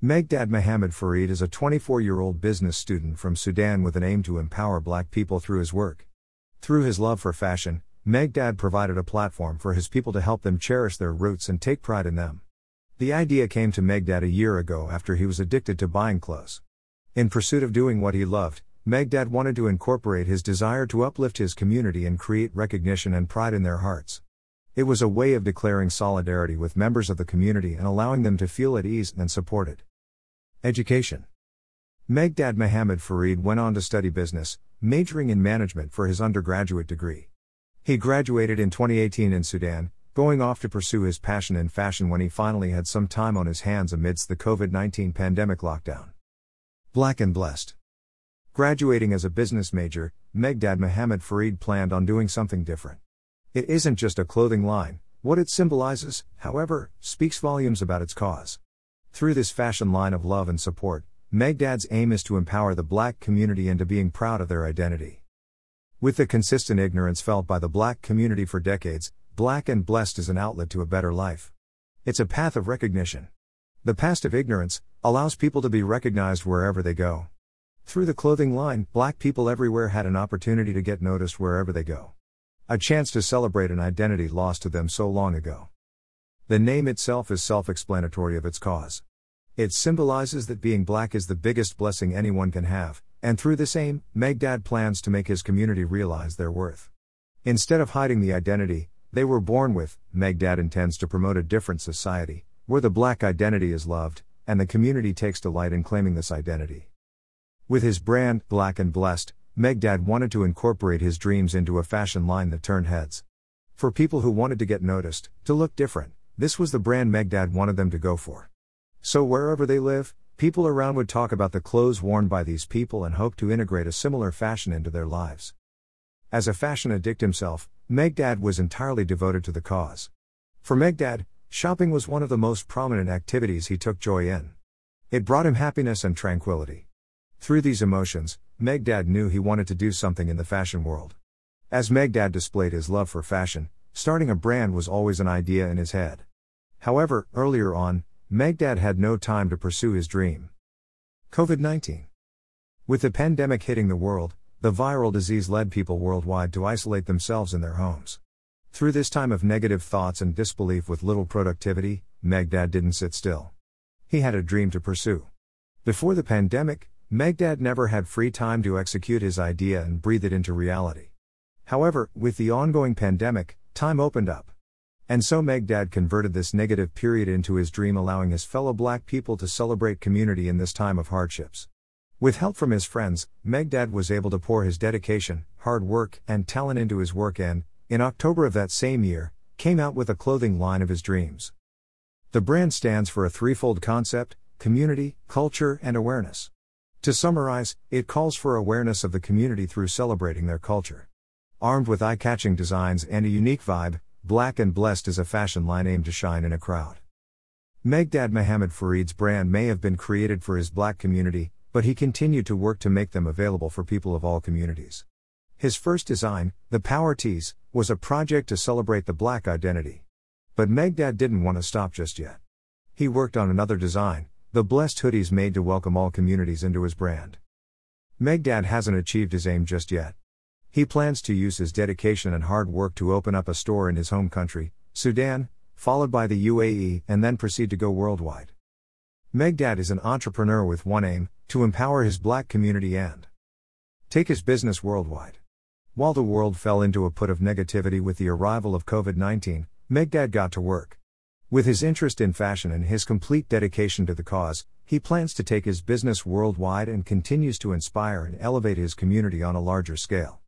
Megdad Mohamed Fareed is a 24 year old business student from Sudan with an aim to empower black people through his work. Through his love for fashion, Megdad provided a platform for his people to help them cherish their roots and take pride in them. The idea came to Megdad a year ago after he was addicted to buying clothes. In pursuit of doing what he loved, Megdad wanted to incorporate his desire to uplift his community and create recognition and pride in their hearts. It was a way of declaring solidarity with members of the community and allowing them to feel at ease and supported. Education Megdad Mohamed Fareed went on to study business, majoring in management for his undergraduate degree. He graduated in 2018 in Sudan, going off to pursue his passion in fashion when he finally had some time on his hands amidst the COVID 19 pandemic lockdown. Black and blessed. Graduating as a business major, Megdad Mohamed Fareed planned on doing something different. It isn't just a clothing line, what it symbolizes, however, speaks volumes about its cause. Through this fashion line of love and support, Megdad's aim is to empower the black community into being proud of their identity. With the consistent ignorance felt by the black community for decades, Black and Blessed is an outlet to a better life. It's a path of recognition. The past of ignorance allows people to be recognized wherever they go. Through the clothing line, black people everywhere had an opportunity to get noticed wherever they go. A chance to celebrate an identity lost to them so long ago. The name itself is self explanatory of its cause. It symbolizes that being black is the biggest blessing anyone can have, and through this aim, Megdad plans to make his community realize their worth. Instead of hiding the identity they were born with, Megdad intends to promote a different society, where the black identity is loved, and the community takes delight in claiming this identity. With his brand, Black and Blessed, Megdad wanted to incorporate his dreams into a fashion line that turned heads. For people who wanted to get noticed, to look different, this was the brand Megdad wanted them to go for. So wherever they live, people around would talk about the clothes worn by these people and hope to integrate a similar fashion into their lives. As a fashion addict himself, Megdad was entirely devoted to the cause. For Megdad, shopping was one of the most prominent activities he took joy in. It brought him happiness and tranquility. Through these emotions, Megdad knew he wanted to do something in the fashion world. As Megdad displayed his love for fashion, starting a brand was always an idea in his head. However, earlier on, Megdad had no time to pursue his dream. COVID 19. With the pandemic hitting the world, the viral disease led people worldwide to isolate themselves in their homes. Through this time of negative thoughts and disbelief with little productivity, Megdad didn't sit still. He had a dream to pursue. Before the pandemic, Megdad never had free time to execute his idea and breathe it into reality. However, with the ongoing pandemic, time opened up. And so Megdad converted this negative period into his dream, allowing his fellow black people to celebrate community in this time of hardships. With help from his friends, Megdad was able to pour his dedication, hard work, and talent into his work and, in October of that same year, came out with a clothing line of his dreams. The brand stands for a threefold concept community, culture, and awareness. To summarize, it calls for awareness of the community through celebrating their culture. Armed with eye catching designs and a unique vibe, Black and Blessed is a fashion line aimed to shine in a crowd. Megdad Mohamed Fareed's brand may have been created for his black community, but he continued to work to make them available for people of all communities. His first design, the Power Tees, was a project to celebrate the black identity. But Megdad didn't want to stop just yet. He worked on another design, the Blessed Hoodies made to welcome all communities into his brand. Megdad hasn't achieved his aim just yet. He plans to use his dedication and hard work to open up a store in his home country, Sudan, followed by the UAE, and then proceed to go worldwide. Megdad is an entrepreneur with one aim to empower his black community and take his business worldwide. While the world fell into a put of negativity with the arrival of COVID 19, Megdad got to work. With his interest in fashion and his complete dedication to the cause, he plans to take his business worldwide and continues to inspire and elevate his community on a larger scale.